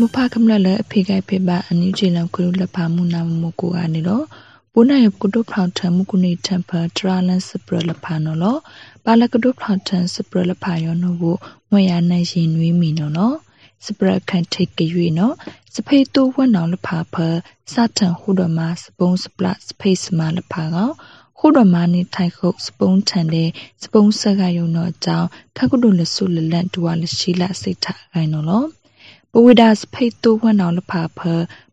မဖခမလလအဖေကဖေပါအန်ယူဂျီလံခရုလဖာမူနာမကိုကနေတော့ပိုနာယကုတုဖောက်ထံမကုနေတမ်ဖာတရာလန်စပရလဖာနော်လောပါလကုတုဖောက်ထံစပရလဖာယောနော်ကိုမွေရနိုင်ရင်နွေးမီနော်နော်စပရခန့်ထိတ်ကြွေနော်စဖိတ်တူဝတ်နောင်လဖာဖစတန်ဟူတော်မှာစပုံးစပလစဖိတ်စမလဖာကောခုတော်မာနေထိုင်ခုတ်စပုံးထန်တဲ့စပုံးဆက်ကယုံတော့အကြောင်းခကုတုလဆုလလန့်တူဝလရှိလစိတ်ထခိုင်နော်လော ပဝိဒါစဖိတ်တူဝတ်နောင်လဖာဖ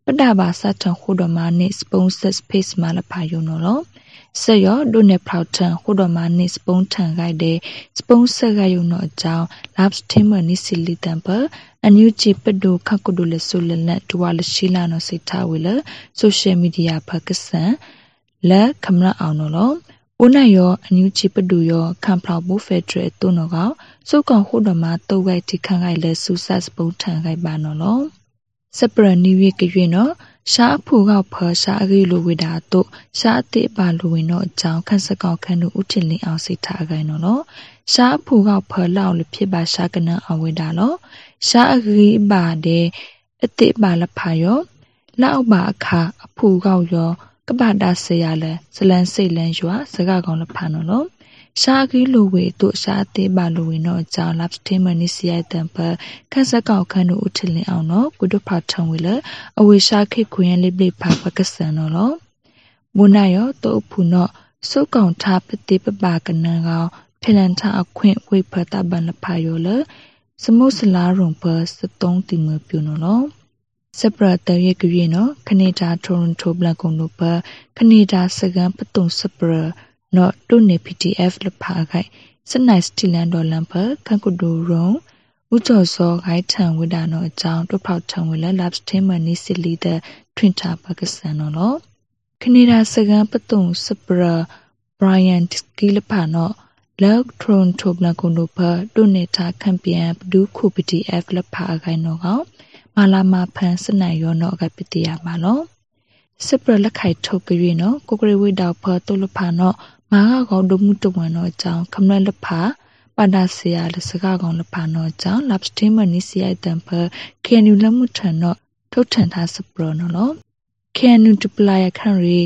ပဒဘာစတန်ခုတော်မာနေစပုံးဆက်စဖိတ်စမလဖာယုံနော်လောဆက်ရောဒုနေဖောက်ထန်ခုတော်မာနေစပုံးထန်ခိုက်တဲ့စပုံးဆက်ကယုံတော့အကြောင်း labs team နိစီလီတန်ပအန်ယူဂျီပဒုခကုဒုလဆုလလတ်ဒွာလရှိလာနော်စိတ်ထားဝေလဆိုရှယ်မီဒီယာဖကဆန်လက်ခမရအောင်နော် ဦးနိုင်ရောအန်ယူဂျီပဒုရောခံဖလောက်ဘူးဖက်ဒရယ်တုံနော်ကစုကောင်ခုတော်မှာတုတ်ဝိုက်တီခန့်ခိုက်လဲဆူဆတ်စပုံးထန်ခိုက်ပါနော်လောစပရနီဝေကရွေနော်ရှားအဖူကောက်ဖော်ရှားအကြီးလိုဝေတာတို့ရှားအတိပါလိုဝင်တော့အကြောင်းခန့်စကောက်ခန့်တို့ဥထင်လင်းအောင်စိတ်ထားခိုင်းနော်နော်ရှားအဖူကောက်ဖော်လောက်လဖြစ်ပါရှားကနန်းအောင်ဝေတာလောရှားအကြီးပါတဲ့အတိပါလဖာယောလောက်ပါအခါအဖူကောက်ရော ကပတာဆေရလဲဇလန်စိတ်လန်းရွာစကကောင်လဖာနော်လောရှာကီလိုဝေတို့ရှာသေးပါလိုဝင်တော့ကြောင် lab team နီစီယတံပခက်စကောက်ခန်းတို့ဥထလင်အောင်နော်ကုဒဖတ်ထုံဝေလအဝေရှာခိခွင်လေးပိဖာပကဆန်နော်လောမွနာယောတုတ်ဖူနော်စုကောင်ထားပတိပပါကနန်ကောင်ဖလန်ထားအခွင့်ဝိဖတဘန်လဖာယောလစမုစလာရုံပစတုံးတိမပြူနော်လော စပရတရကရီနော်ကနေဒါတိုရွန်တိုဘလကုံတို့ပကနေဒါစကန်ပတုံစပရနော်တုနေ PDF လဖာခိုင်စနိုက်စတီလန်ဒေါ်လန်ဖခန့်ကုဒူရုံဥကျော်စောခိုင်ထံဝိဒါနောအကြောင်းတုဖောက်ထံဝိလက် lab stream နီစီလီတဲ့ထွင်တာပါကစန်နော်လောကနေဒါစကန်ပတုံစပရာဘရိုင်ယန်ဒစ်ကီလဖာနော်လောက်ထရွန်ထိုဘလကုနုဖတုနေတာကမ်ပီယံပဒူခု PDF လဖာခိုင်နော်ကောင် မာလာမာဖန်စနိုင်ရောနော်ကပတိယမှာနော်စပရလက်ခိုက်ထုတ်ကြွေနော်ကိုကရဝိတောက်ဖတုလဖာနော်မာကကောင်ဒမှုတဝန်တော့အကြောင်းခမရလဖာပဒါစီယာလစကကောင်လဖာတော့အကြောင်း lab stream နီစီအိုက်တန်ဖကေနူလမှုထန်တော့ထုတ်ထန်သားစပရနော်လောကေနူဒပလာယခန်ရီ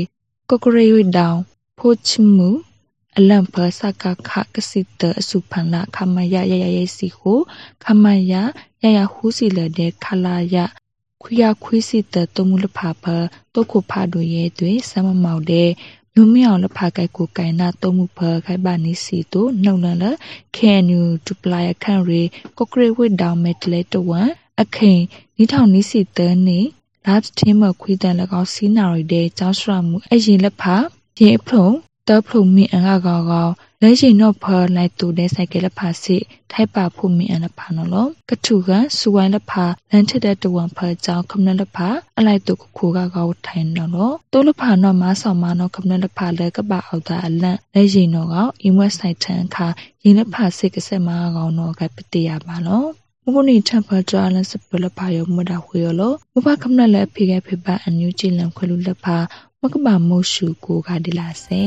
ကိုကရေဝိတောင်ဖိုချမူအလံဖစကခကစိတအစုဖန်လာခမယရရရစီကိုခမယ ရရဟူစီလတဲ့ခလာယခွေရခွေးစီတတမှုလဖာဖတုတ်ခုဖာတို့ရဲ့တွင်စမမောက်တဲ့နုမြောင်လဖာကိုက်ကိုကိုင်နာတုံးမှုဖခိုင်ပါနေစီတို့နှုံလန်လခဲနူဒူပလာယခန့်ရီကိုကရဝစ်ဒေါင်မက်တလေတဝန်အခိန်နီးထောင်နီးစီတန်းနေ labs team မခွေးတန်၎င်းစီနာရီတဲ့ကျောင်းစရမှုအရင်လက်ဖာရင်ဖုံတဖုံမီအငါကောကော လဲရှိနော့ဖလိုက်တူတဲ့ဆိုင်ကလဖာစီထိုက်ပါဖို့မီအနဖာနော်လောကထုကစူဝိုင်းလဖာလန်ထတဲ့တဝန်ဖကြောင်းခမနလဖာအလိုက်တူခိုကကောထိုင်နော်လောတိုးလဖာနော်မဆောင်းမနော်ခမနလဖာလဲကပအောက်တာအလန့်လဲရှိနော်ကောအင်ဝက်ဆိုင်ထန်ခါရင်လဖာစိကစက်မကောနော်ကပတိရပါနော်မကုနီချပ်ပါကြလစပလပါယောမဒါခွေယောလမဖခမနလည်းဖိခဲ့ဖိပါအန်ယူချီလံခွလူလဖာမကဘာမို့ရှူကိုကဒီလာစေ